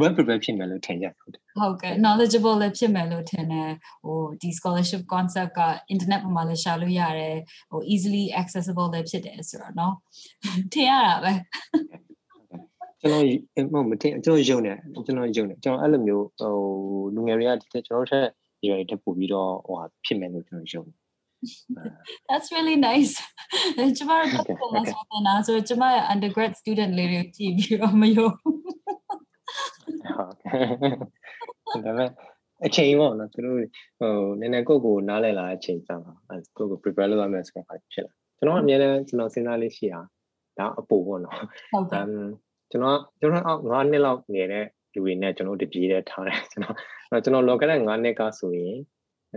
well prepared ဖြစ်မယ်လို့ထင်ကြဟုတ်တယ်ဟုတ်ကဲ့ knowledgeable လည်းဖြစ်မယ်လို့ထင်တယ်ဟိုဒီ scholarship concept က internet ပေါ်မှာလည်းရှာလို့ရတယ်ဟို easily accessible လည်းဖြစ်တယ်ဆိုတော့เนาะထင်ရတာပဲကျွန်တော်မထင်ကျွန်တော်ယုံတယ်ကျွန်တော်ယုံတယ်ကျွန်တော်အဲ့လိုမျိုးဟိုလူငယ်တွေကကျွန်တော်ထက်ရွယ်တက်ပို့ပြီးတော့ဟိုဖြစ်မယ်လို့ကျွန်တော်ယုံတယ် That's really nice ကျမတို့ကတော့မဆိုတဲ့နာဆိုကျမရဲ့ undergrad student လေးတွေကြည့်ပြီးတော့မယုံ ဟုတ်ဒါပေမဲ့အချိန်ပေါ့နော်သူတို့ဟိုနည်းနည်းကိုကိုနားလည်လာတဲ့အချိန်ကြာမှာကိုကို prepare လုပ်ရမယ်ဆိုတော့ဖြစ်လာကျွန်တော်အများနဲ့ကျွန်တော်စဉ်းစားလေးရှိတာဒါအပူပေါ့နော်ဟုတ်ကဲ့ကျွန်တော်ကျွန်တော်အောက်9နှစ်လောက်နေတဲ့လူတွေနဲ့ကျွန်တော်တပြေးတဲ့ထားတယ်ကျွန်တော်ကျွန်တော်လောကတဲ့9နှစ်ကဆိုရင်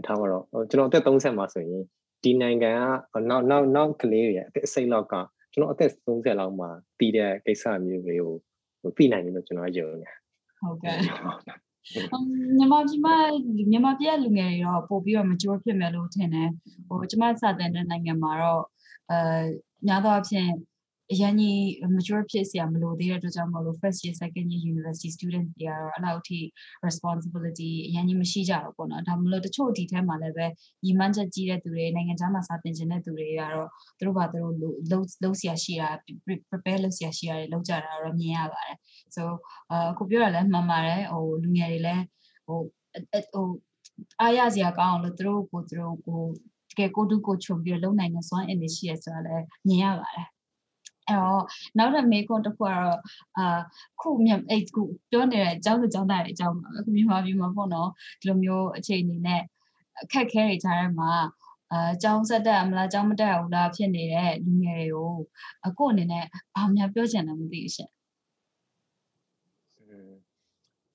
ထားပါတော့ကျွန်တော်အသက်30မှာဆိုရင်ဒီနိုင်ငံကနောက်နောက်နောက်ကလေးတွေအသက်အစိမ့်လောက်ကကျွန်တော်အသက်30လောက်မှာတည်တဲ့ကိစ္စမျိုးတွေကို ဟိုသိနိုင်တယ်လို့ကျွန်တော်ယုံနေဟုတ်ကဲ့မြန်မာပြည်မှာမြန်မာပြည်လူငယ်တွေတော့ပို့ပြီးတော့ mature ဖြစ်မယ်လို့ထင်တယ်ဟိုကျမစတဲ့နိုင်ငံမှာတော့အဲများသောအားဖြင့် အရင်ကြီး mature ဖြစ်စရာမလိုသေးတဲ့အတွက်ကြောင့်မလို့ first year second year university student တွေကတော့အဲ့လောက်ထိ responsibility အရင်ကြီးမရှိကြဘူးပေါ့နော်ဒါမလို့တချို့ဒီထဲမှာလည်းပဲညီမချက်ကြီးတဲ့သူတွေနိုင်ငံခြားမှာစာသင်ခြင်းတဲ့သူတွေကတော့သူတို့ဘာသူတို့လုံးလုံးဆရာရှိတာ prepare လုပ်ဆရာရှိတာတွေလုပ်ကြတာတော့မြင်ရပါတယ် so အခုပြောရလဲမှန်ပါတယ်ဟိုလူငယ်တွေလည်းဟိုဟိုအားရစရာကောင်းအောင်လို့သူတို့ကိုသူတို့ကိုတကယ်ကိုတူကိုချုံပြီးလုံနိုင်တဲ့စွမ်းအင်တွေရှိရဆိုတာလည်းမြင်ရပါတယ် အဲ့တော့နောက်တစ်မေးခွန်းတစ်ခုကတော့အာခုမြန်အဲ့ခုပြောနေတဲ့အကြောင်းစုကြောင်းသားတွေအကြောင်းအခုမြန်မာပြည်မှာပေါ့နော်ဒီလိုမျိုးအခြေအနေနဲ့အခက်ခဲတွေကြားထဲမှာအာကျောင်းဆက်တက်မလားကျောင်းမတက်ဘူးလားဖြစ်နေတဲ့လူငယ်တွေကိုအခုအနေနဲ့ဘာမှပြောချင်တယ်မသိဘူးရှင်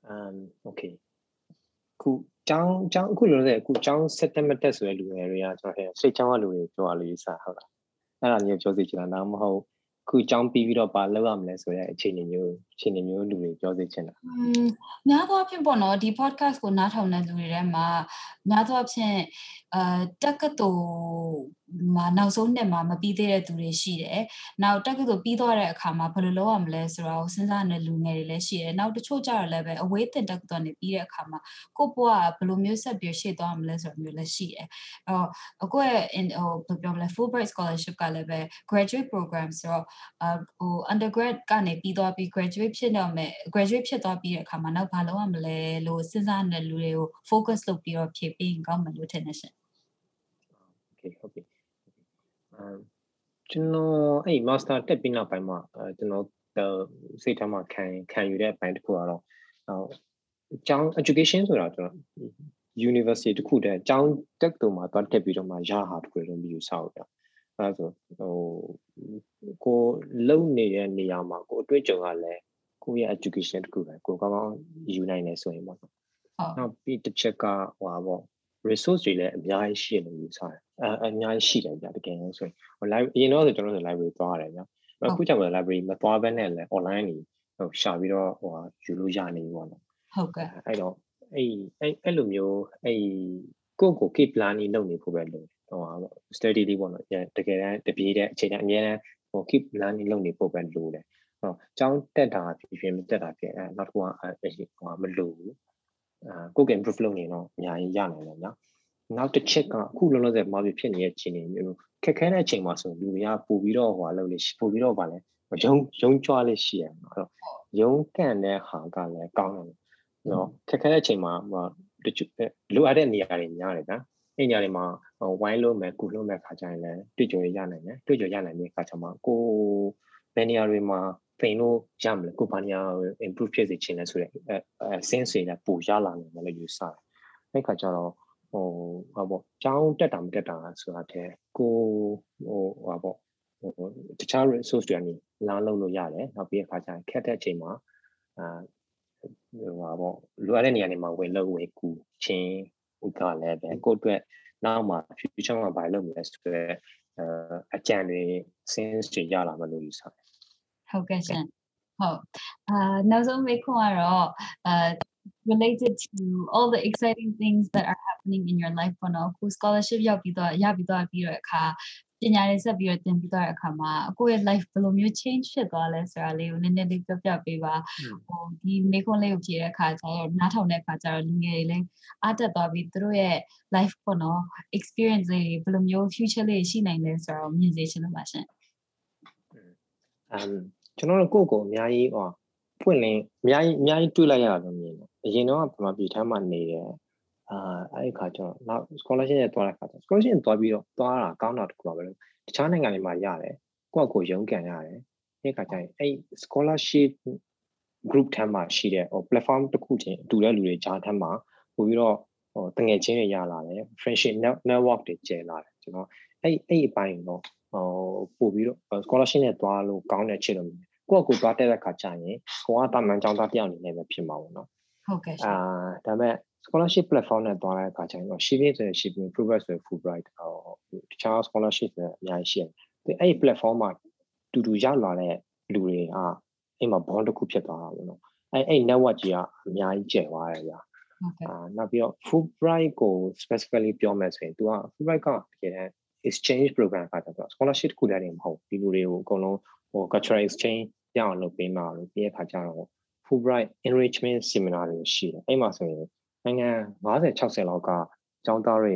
အမ် okay ခုကျောင်းကျောင်းအခုလိုလေအခုကျောင်းဆက်တက်မတက်ဆိုတဲ့လူငယ်တွေကကျွန်တော်ဟဲ့စိတ်ကျောင်းကလူတွေပြောရလို့ယူဆဟုတ်လားအဲ့ဒါမျိုးပြောစီချင်တာတော့မဟုတ် ခုចောင်းပြီးပြီးတော့ပါလောက်ရမလဲဆိုတဲ့အခြေအနေမျိုးအခြေအနေမျိုးလူတွေပြောသိချင်တာอืมများသောအားဖြင့်ပေါ့နော်ဒီ podcast ကိုနားထောင်တဲ့လူတွေထဲမှာများသောအားဖြင့် အာတက္ကသိုလ်မှာနောက်ဆုံးနှစ်မှာမပြီးသေးတဲ့သူတွေရှိတယ်။နောက်တက္ကသိုလ်ပြီးသွားတဲ့အခါမှာဘယ်လိုလုပ်ရမလဲဆိုတော့စဉ်းစားနေတဲ့လူငယ်တွေလည်းရှိတယ်။နောက်တချို့ကြတော့လည်းပဲအဝေးတင်တက္ကသိုလ်နေပြီးတဲ့အခါမှာကိုယ့်ဘဝကဘယ်လိုမျိုးဆက်ပြီးရှေ့သွားမလဲဆိုတော့မျိုးလည်းရှိတယ်။အဲ့တော့အခုရဲ့ဟိုဘယ်ပြောမလဲ Fulbright scholarship ကလည်းပဲ graduate program ဆိုတော့ဟို undergrad ကနေပြီးသွားပြီး graduate ဖြစ်တော့မယ် graduate ဖြစ်သွားပြီးတဲ့အခါမှာနောက်ဘာလုပ်ရမလဲလို့စဉ်းစားနေတဲ့လူတွေကို focus လုပ်ပြီးတော့ဖြည့်ပေးရင်ကောင်းမယ်လို့ထင်နေရှင်။ Okay ဟုတ်ပြီ။အဲကျွန်တော်အဲ့ master တက်ပြီးနောက်ပိုင်းမှာအဲကျွန်တော်စိတ်ထဲမှာခံခံယူတဲ့အပိုင်းတစ်ခုကတော့ဟိုအကြောင်း education ဆိုတာကျွန်တော် university တခုတည်းအကြောင်းတက်တူမှာသွားတက်ပြီးတော့မှရဟာတခုလုံးပြီးယူဆောက်ရ။အဲဆိုဟိုကိုလုံနေတဲ့နေရာမှာကိုအတွေ့အကြုံကလည်းကိုရဲ့ education တခုပဲကိုကောင်းကောင်းယူနိုင်တယ်ဆိုရင်ပေါ့နော်။နောက်ပြီးတစ်ချက်ကဟိုပါပေါ့ resource တွေလည်းအများကြီးရှိတယ်လို့ယူဆတယ်။အအများကြီးရှိတယ်ဗျတကယ်လို့ဆိုရင်ဟို live အရင်တော့ဆိုကျွန်တော်တို့ library သွားရတယ်ဗျ။အခုကျမှ library မသွားဘဲနဲ့လည်း online နေဟိုရှာပြီးတော့ဟိုယူလို့ရနေပြီပေါ့နော်။ဟုတ်ကဲ့။အဲ့တော့အဲ့အဲ့အဲ့လိုမျိုးအဲ့ကိုကို keep planning လုပ်နေဖို့ပဲလို့ဟို study လေးပေါ့နော်တကယ်တမ်းတပြေးတဲ့အချိန်တိုင်းအများအားဟို keep learning လုပ်နေဖို့ပဲလိုတယ်ဟိုကျောင်းတက်တာဖြစ်ဖြစ်မတက်တာဖြစ်အဲနောက်တစ်ခုကအဲဟိုမလိုဘူးအာ ကိုယ်က improve လုပ်နေတော့အများကြီးရနိုင်တယ်နော်နောက်တစ်ချက်ကအခုလုံးလုံးစဲမှာဖြစ်နေတဲ့အခြေအနေမျိုးခက်ခဲတဲ့အချိန်မှာဆိုလူတွေကပို့ပြီးတော့ဟိုလုပ်လေပို့ပြီးတော့ဗာလဲရုံရုံကြွားလေးရှိရမှာအဲ့တော့ရုံကန်တဲ့ဟာကလည်းကောင်းတယ်နော်ခက်ခဲတဲ့အချိန်မှာဟိုတချို့လိုအပ်တဲ့နေရာတွေများတယ်ဗျာအဲ့ညတွေမှာဝိုင်းလို့မယ်ကုလို့မယ်ခါကြရင်လည်းတွေ့ကြုံရနိုင်တယ်တွေ့ကြုံရနိုင်တဲ့ခါကျမှကိုဘယ်နေရာတွေမှာ ဖိန်လို့ရမလဲကိုဘာနေရာ improve ဖြစ်စေချင်လဲဆိုတဲ့အဲ sense တွေလည်းပိုရလာနိုင်တယ်လို့ယူဆတယ်အဲ့ခါကျတော့ဟဟိုဟာပေါ့ကျောင်းတက်တာမတက်တာဆိုတာတဲ့ကိုဟိုဟာပေါ့ဟိုတခြား resource တွေကနေလာလုပ်လို့ရတယ်နောက်ပြီးအခါကျရင်ခက်တဲ့အချိန်မှာအာဟိုဟာပေါ့လိုအပ်တဲ့နေရာတွေမှာဝင်လို့ဝင်ကူချင်းဥကလည်းပဲကိုယ့်အတွက်နောက်မှာ future မှာဘာလုပ်မလဲဆိုတော့အကြံတွေ sense တွေရလာမလို့ယူဆတယ် ဟုတ်ကဲ့ရှင်ဟုတ်အာနောက်ဆုံးမေးခွန်းကတော့အာ related to all the exciting things that are happening in your life ပေါ့နော်ခု scholarship ရောက်ပြီးတော့ရပြီးတော့ပြီးတော့အခါပညာရေးဆက်ပြီးတော့သင်ပြီးတော့အခါမှာကိုယ့်ရဲ့ life ဘယ်လိုမျိုး change ဖြစ်သွားလဲဆိုတာလေးကိုနည်းနည်းလေးပြောပြပေးပါဟိုဒီမေခွန်းလေးကိုဖြေတဲ့အခါကျတော့နားထောင်တဲ့အခါကျတော့လူငယ်တွေလည်းအားတက်သွားပြီးသူတို့ရဲ့ life ပေါ့နော် experience လေးဘယ်လိုမျိုး future လေးရှိနိုင်လဲဆိုတော့မြင်စေချင်လို့ပါရှင်။ um ကျွန်တော်တို့ကိုယ့်ကိုအများကြီးဟောဖွင့်လင်းအများကြီးအများကြီးတွေးလိုက်ရတာလို့မြင်တယ်အရင်တော့ဗမာပြည်ထမ်းမှနေတယ်အာအဲ့ဒီခါကျတော့နောက် scholarship ရဲ့သွားတဲ့ခါကျ scholarship သွားပြီးတော့သွားတာကောင်းတာတခုပါပဲတခြားနိုင်ငံတွေမှာရတယ်ကိုယ့်အကိုရုံးကန်ရတယ်အဲ့ခါကျရင်အဲ့ scholarship group ထမ်းမှာရှိတဲ့ဟို platform တစ်ခုချင်းတူတဲ့လူတွေကြားထမ်းမှာပို့ပြီးတော့ဟိုတငယ်ချင်းတွေရလာတယ် friendship network တွေကျယ်လာတယ်ကျွန်တော်အဲ့အဲ့အပိုင်းတော့ ဟိုပို့ပြီးတော့ scholarship နဲ့သွားလို့ကောင်းတဲ့ချစ်လို့ကိုယ့်အကိုသွားတဲ့အခါကျရင်ကိုကတာမန်ကျောင်းသားတယောက်အနေနဲ့ပဲဖြစ်မှာပေါ့နော်ဟုတ်ကဲ့အာဒါပေမဲ့ scholarship platform နဲ့သွားတဲ့အခါကျရင်တော့ shipping ဆိုရင် shipping progress ဆိုရင် fulbright ဟိုတခြား scholarship တွေအများကြီးရှိတယ်ဒီအဲ့ platform မှာတူတူရောက်လာတဲ့လူတွေကအဲ့မှာ bond တစ်ခုဖြစ်သွားတာပေါ့နော်အဲ့အဲ့ network ကြီးကအများကြီးကျယ်သွားတယ်ဗျာအာနောက်ပြီးတော့ fulbright ကို specifically ပြောမယ်ဆိုရင် तू က fulbright ကတကယ်တမ်း exchange program ကတည်းက scholarship တစ်ခုတည်းနေမဟုတ်ဒီလူတွေကိုအကုန်လုံးဟို cultural exchange ရအောင်လုပ်ပေးမှာလို့ပြီးတဲ့အခါကျတော့ Fulbright enrichment seminar တွေရှိတယ်အဲ့မှာဆိုရင်နိုင်ငံ50 60လောက်ကကျောင်းသားတွေ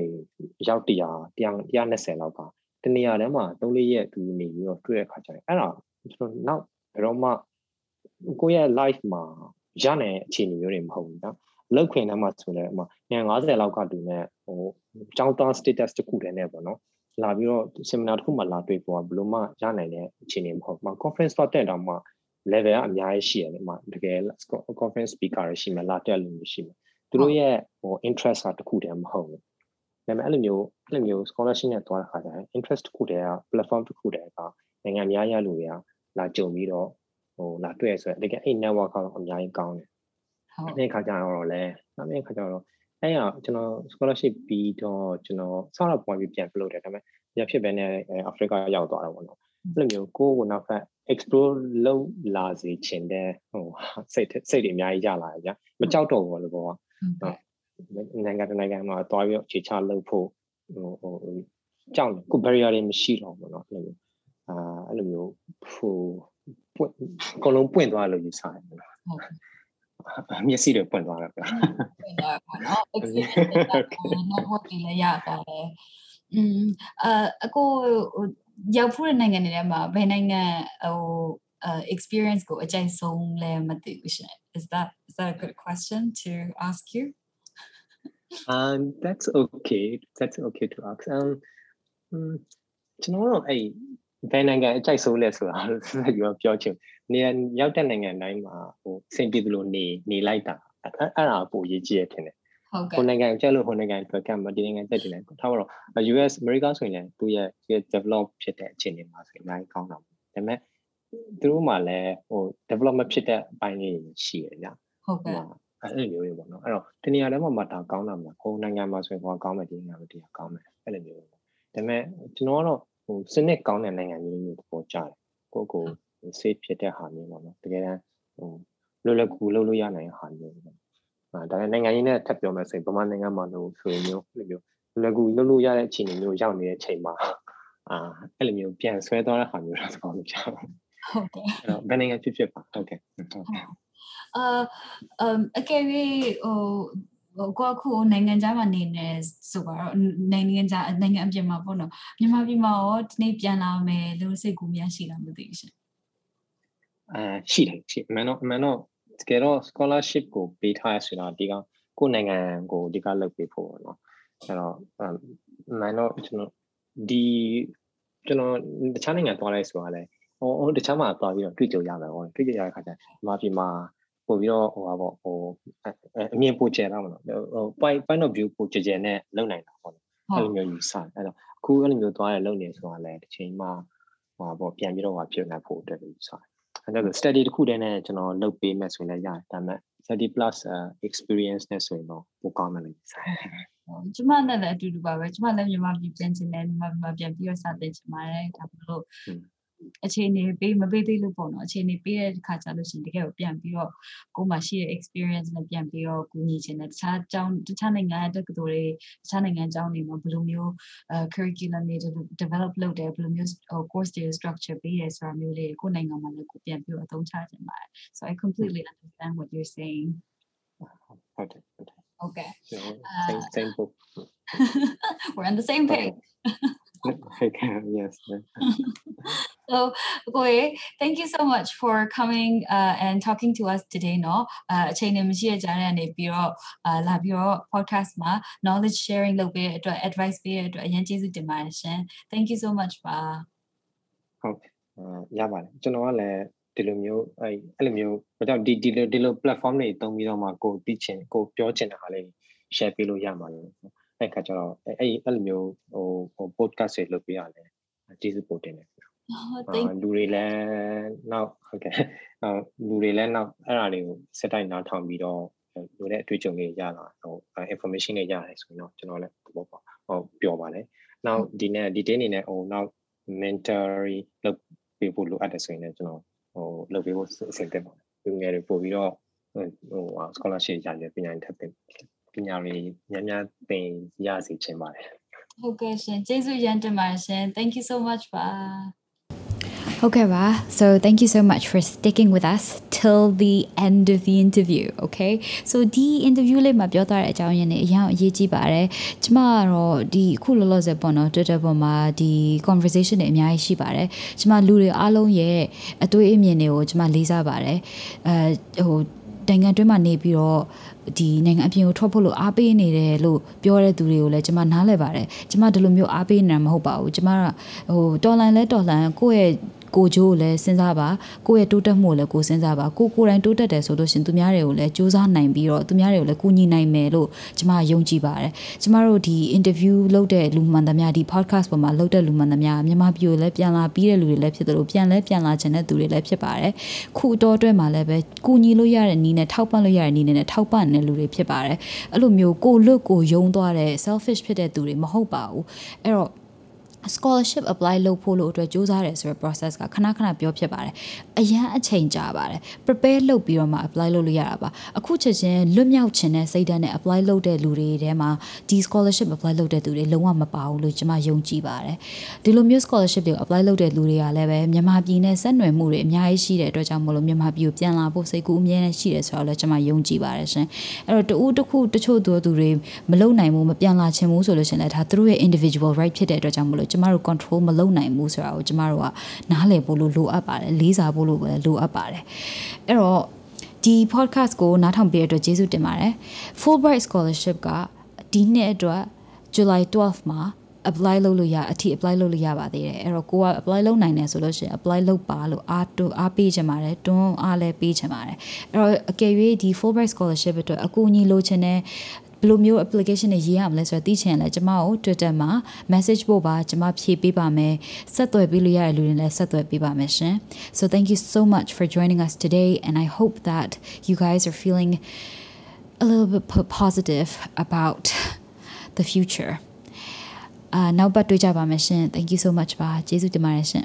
ရောက်100 120လောက်ကတနေရာထဲမှာ3 4ရက်သူနေပြီးတော့တွေ့တဲ့အခါကျရင်အဲ့ဒါကျွန်တော်နောက်ဘယ်တော့မှကိုယ့်ရဲ့ life မှာရနိုင်အခြေအနေမျိုးတွေမဟုတ်ဘူးနော်လောက်ခွင်ထဲမှာဆိုလည်းအမည50လောက်ကတူနေဟိုကျောင်းသား status တခုတည်းနဲ့ပေါ့နော် လာပြီးတော့ seminar တစ်ခုမှလာတွေ့ပေါ်ဘယ်လိုမှရနိုင်တဲ့အခြေအနေမဟုတ်ဘူး။ conference တော့တက်တော့မှ level ကအများကြီးရှိရတယ်မှာတကယ် conference speaker တွေရှိမှလာတက်လို့ရှိမှသူတို့ရဲ့ဟို interest ကတခုတည်းမဟုတ်ဘူး။ဒါပေမဲ့အဲ့လိုမျိုးအဲ့လိုမျိုး scholarship နဲ့သွားတဲ့ခါကျရင် interest တခုတည်းက platform တခုတည်းကနိုင်ငံများရလူတွေကလာကြုံပြီးတော့ဟိုလာတွေ့ဆိုတော့တကယ်အဲ့ network ကတော့အများကြီးကောင်းတယ်။ဟုတ်။အဲ့ခါကျတော့လည်းနောက်တစ်ခါကျတော့ အဲ့ရကျွန်တော် scholarship ပြီးတော့ကျွန်တော်ဆောက်တော့ point ပြီးပြန်ပြလို့တယ်ဒါပေမဲ့ရဖြစ်ပဲနဲ့အာဖရိကရောက်သွားတော့ပေါ့နော်အဲ့လိုမျိုးကိုယ်ကနောက်ထပ် explore လုပ်လာစေချင်တဲ့ဟိုစိတ်စိတ်တွေအများကြီးရလာတယ်ဗျာမကြောက်တော့ဘူးလို့ပေါ့ဟုတ်နိုင်ငံတနိုင်ငံမှာသွားပြီးအခြေချလုပ်ဖို့ဟိုဟိုကြောက်တယ်ကို barrier တွေမရှိတော့ဘူးเนาะအဲ့လိုမျိုးအာအဲ့လိုမျိုးဟိုပွင့်အကုန်လုံးပွင့်သွားလို့ယူဆတယ်ဟုတ် I'm just here to point out. okay. လည်းရပါတယ်။อืมအအခုရောက်ဖူးတဲ့နိုင်ငံတွေထဲမှာဘယ်နိုင်ငံဟို experience ကိုအကျဉ်းဆုံးလဲမသိဘူးရှင်။ Is that is that a good question to ask you? um that's okay. That's okay to ask. Um mm, ကျွန်တော်တို့အဲ့ ဘယ်နိုင်ငံအကြိုက်ဆုံးလဲဆိုတာဆက်ပြီးပြောချင်နေရောက်တဲ့နိုင်ငံတိုင်းမှာဟိုစင်ပြေလို့နေနေလိုက်တာအဲ့ဒါပိုရေးကြည့်ရထင်တယ်ဟုတ်ကဲ့ဟိုနိုင်ငံကျလို့ဟိုနိုင်ငံအတွက်ကမှဒီနိုင်ငံတက်တယ်လေထားပါတော့ US America ဆိုရင်လည်းသူရဲ့ develop ဖြစ်တဲ့အခြေအနေမှာဆိုရင်အများကြီးကောင်းတာပေါ့ဒါပေမဲ့သူတို့မှလည်းဟို development ဖြစ်တဲ့အပိုင်းလေးရှိရကြဟုတ်ကဲ့အဲ့လိုမျိုးတွေပေါ့နော်အဲ့တော့ဒီနေရာထဲမှာမှဒါကောင်းတာမလားဟိုနိုင်ငံမှာဆိုရင်ဟိုကောင်းမယ်ဒီနိုင်ငံမှာဒီကောင်းမယ်အဲ့လိုမျိုးပေါ့ဒါပေမဲ့ကျွန်တော်ကတော့ ဟိုစနစ်ကောင်းတဲ့နိုင်ငံမျိုးမျိုးပေါ်ကြတယ်ကိုကို safe ဖြစ်တဲ့ဟာမျိုးပေါ့နော်တကယ်တမ်းဟိုလွယ်လွယ်ကူလုပ်လို့ရနိုင်တဲ့ဟာမျိုးပေါ့အာဒါနဲ့နိုင်ငံရင်းနဲ့ထပ်ပြောမယ်ဆိုရင်ဗမာနိုင်ငံမှာလို့ဆိုရင်မျိုးအဲ့လိုမျိုးလွယ်ကူလုပ်လို့ရတဲ့အခြေအနေမျိုးရောက်နေတဲ့အချိန်မှာအာအဲ့လိုမျိုးပြန်ဆွဲသွားတဲ့ဟာမျိုးတော့သဘောမကျဘူးဟုတ်တယ်အဲ့တော့ဘယ်နိုင်ငံဖြစ်ဖြစ်ပါဟုတ်ကဲ့အာအမ်အကယ်၍ဟို ဟိုကိုအခုနိုင်ငံခြားမှာနေနေဆိုတော့နိုင်ငံခြားနိုင်ငံအပြင်မှာပေါ့နော်မြန်မာပြည်မှာရောဒီနေ့ပြန်လာမယ်လို့စိတ်ကူးများရှိလားမသိဘူးရှင်အာရှိတယ်ရှိအမှန်တော့အမှန်တော့တကယ်တော့ scholarship ကိုပေးထားရဆိုတော့ဒီကကိုယ်နိုင်ငံကိုဒီကလုပ်ပေးဖို့ပေါ့နော်အဲ့တော့အမှန်တော့ကျွန်တော်ဒီကျွန်တော်တခြားနိုင်ငံသွားလိုက်ဆိုတာလဲဟိုဟိုတခြားမှာသွားပြီးတော့တွေ့ကြုံရမယ်ဟောတွေ့ကြရတဲ့ခါကျဒီမှာပြည်မှာဟ ပို့ပြီးတော့ဟိုပါပေါ့ဟိုအမြင်ပိုကျယ်တော့မလို့ဟို point point of view ပိုကျယ်ကျယ်နဲ့လုပ်နိုင်တာပေါ့နော်အဲ့လိုမျိုးယူဆအဲ့တော့အခုအဲ့လိုမျိုးသွားရလုပ်နေဆိုတာလည်းတစ်ချိန်မှဟိုပါပေါ့ပြန်ပြီးတော့ဟိုဖြစ်နေဖို့အတွက်ယူဆအဲ့တော့ study တစ်ခုတည်းနဲ့ကျွန်တော်လုပ်ပေးမယ်ဆိုရင်လည်းရတယ်ဒါပေမဲ့30 plus uh, experience နဲ့ဆိုရင်တော့ပိုကောင်းတယ်လို့ယူဆကျမနဲ့လည်းအတူတူပါပဲကျမလည်းမြန်မာပြည်ပြန်ချင်တယ်မြန်မာပြည်ပြန်ပြီးတော့စတင်ချင်ပါတယ်ဒါမလို့ အခြေအနေပေးမပေးသေးလို့ပေါ့နော်အခြေအနေပေးတဲ့အခါကျလို့ရှိရင်တကယ်ကိုပြန်ပြီးတော့ကိုယ်မှာရှိတဲ့ experience နဲ့ပြန်ပြီးတော့ကူညီချင်တယ်တခြားအကြောင်းတခြားနိုင်ငံတက္ကသိုလ်တွေတခြားနိုင်ငံအကြောင်းတွေမှာဘယ်လိုမျိုးအဲ curriculum တွေ develop လုပ်တယ်ဘယ်လိုမျိုး course တွေ structure ပေးရဆိုတာမျိုးလေးကိုယ်နိုင်ငံမှာလည်းကိုပြန်ပြီးတော့အသုံးချချင်ပါတယ် so i completely understand what you're saying ဟုတ်တယ်ဟုတ်တယ် okay same same book we're on the same page Yes. so, Goe, thank you so much for coming uh, and talking to us today. No, uh, podcast ma knowledge sharing lo be advice be yan jesu demand shin. Thank you so much pa. ဟုတ်ရပါတယ်ကျွန်တော်ကလည်းဒီလိုမျိုးအဲအဲ့လိုမျိုးဘာကြောင့်ဒီဒီလိုဒီလို platform တွေတုံးပြီးတော့မှကိုသိချင်ကိုပြောချင်တာလေး share ပေးလို့ရမှာလို့ အဲ့ခါကျတော့အဲ့အဲ့လိုမျိုးဟိုဟို podcast တွေလုပ်ပေးရတယ်ကျေးဇူးပို့တင်တယ်လူတွေလည်းနောက်ဟုတ်ကဲ့လူတွေလည်းနောက်အဲ့ဒါတွေကိုစက်တိုင်းနားထောင်ပြီးတော့လူတဲ့အတွေ့အကြုံတွေရလာဟို information တွေရတယ်ဆိုရင်တော့ကျွန်တော်လည်းဘောပါဟိုပြောပါလေနောက်ဒီနေ့ဒီတင်းနေနဲ့ဟိုနောက် mentory လုပ်ပေးဖို့လိုအပ်တယ်ဆိုရင်လည်းကျွန်တော်ဟိုလုပ်ပေးဖို့အဆင်သင့်ပါတယ်လူငယ်တွေပို့ပြီးတော့ဟို scholarship ရရပညာထပ်သင် ပညာတွေများများသင်ရစေချင်ပါတယ်ဟုတ်ကဲ့ရှင်ကျေးဇူးရန်တင်ပါတယ်ရှင် thank you so much ပါဟုတ်ကဲ့ပါ so thank you so much for sticking with us till the end of the interview okay so ဒီ interview လေးမှာပြောထားတဲ့အကြောင်းရင်းတွေအရင်အရေးကြီးပါတယ်ကျမကတော့ဒီအခုလောလောဆယ်ပေါ့နော် Twitter ပေါ်မှာဒီ conversation တွေအများကြီးရှိပါတယ်ကျမလူတွေအားလုံးရဲ့အတွေ့အမြင်တွေကိုကျမလေးစားပါတယ်အဲဟို နိုင်ငံတွင်းမှာနေပြီးတော့ဒီနိုင်ငံအပြင်ကိုထွက်ဖို့လို့အားပေးနေတယ်လို့ပြောတဲ့သူတွေကိုလည်းကျွန်မနားလည်ပါတယ်ကျွန်မဒီလိုမျိုးအားပေးနေတာမဟုတ်ပါဘူးကျွန်မဟိုတော်လန်လဲတော်လန်ကိုယ့်ရဲ့ ကိုဂျိုးကိုလည်းစဉ်းစားပါကိုယ့်ရဲ့တိုးတက်မှုကိုလည်းကိုစဉ်းစားပါကိုကိုယ်တိုင်တိုးတက်တယ်ဆိုလို့ရှင်သူများတွေကိုလည်းစူးစမ်းနိုင်ပြီးတော့သူများတွေကိုလည်းကူညီနိုင်မယ်လို့ကျမယုံကြည်ပါတယ်ကျမတို့ဒီ interview လုပ်တဲ့လူမှန်သမျှဒီ podcast ပေါ်မှာလုပ်တဲ့လူမှန်သမျှမြန်မာပြည်ကိုလည်းပြန်လာပြီးတဲ့လူတွေလည်းဖြစ်တယ်လို့ပြန်လဲပြန်လာခြင်းတဲ့သူတွေလည်းဖြစ်ပါတယ်ခုတော့အတွက်မှာလည်းပဲကူညီလို့ရတဲ့နည်းနဲ့ထောက်ပံ့လို့ရတဲ့နည်းနဲ့ထောက်ပံ့တဲ့လူတွေဖြစ်ပါတယ်အဲ့လိုမျိုးကိုလွတ်ကိုယုံသွားတဲ့ selfish ဖြစ်တဲ့သူတွေမဟုတ်ပါဘူးအဲ့တော့ scholarship apply လုပ်ဖို့လို့အတွက်စူးစမ်းတယ်ဆိုတဲ့ process ကခဏခဏပြောဖြစ်ပါတယ်အရန်အချိန်ကြာပါတယ် prepare လုပ်ပြီးတော့မှ apply လုပ်လို့ရတာပါအခုချက်ချင်းလွတ်မြောက်ခြင်းနဲ့စိတ်ဓာတ်နဲ့ apply လုပ်တဲ့လူတွေထဲမှာဒီ scholarship apply လုပ်တဲ့သူတွေလုံးဝမပါဘူးလို့ကျွန်မယုံကြည်ပါတယ်ဒီလိုမျိုး scholarship တွေကို apply လုပ်တဲ့လူတွေကလည်းပဲမြန်မာပြည်နဲ့ဆက်နွယ်မှုတွေအများကြီးရှိတဲ့အတွက်ကြောင့်မလို့မြန်မာပြည်ကိုပြန်လာဖို့စိတ်ကူးအမြဲတမ်းရှိတယ်ဆိုတော့လည်းကျွန်မယုံကြည်ပါတယ်ရှင်အဲ့တော့တူတစ်ခုတချို့သူတွေမလုံနိုင်ဘူးမပြန်လာချင်ဘူးဆိုလို့ရှင်လည်းဒါသူတို့ရဲ့ individual right ဖြစ်တဲ့အတွက်ကြောင့်မလို့ကျမတို့ control မလုပ်နိုင်ဘူးဆိုတာကိုကျမတို့ကနားလည်ဖို့လိုလိုအပ်ပါတယ်လေးစားဖို့လိုပဲလိုအပ်ပါတယ်အဲ့တော့ဒီ podcast ကိုနားထောင်ပေးတဲ့အတွက်ကျေးဇူးတင်ပါတယ် Fulbright scholarship ကဒီနှစ်အတွက် July 12မှာ apply လုပ်လို့ရအထိ apply လုပ်လို့ရပါသေးတယ်အဲ့တော့ကိုက apply လုပ်နိုင်တယ်ဆိုလို့ရှိရင် apply လုပ်ပါလို့အားတူအားပေးချင်ပါတယ်တွန်းအားလည်းပေးချင်ပါတယ်အဲ့တော့အကယ်၍ဒီ Fulbright scholarship အတွက်အကူအညီလိုချင်တဲ့ ဘယ်လိုမျိုး application တွေရေးရမလဲဆိုတော့သိချင်လဲကျမကို Twitter မှာ message ပို့ပါကျမဖြေပေးပါမယ်ဆက်သွယ်ပေးလို့ရတဲ့လူတွေလည်းဆက်သွယ်ပေးပါမယ်ရှင် so thank you so much for joining us today and I hope that you guys are feeling a little bit positive about the future အာနောက်ပတ်တွေ့ကြပါမယ်ရှင် thank you so much ပါကျေးဇူးတင်ပါတယ်ရှင်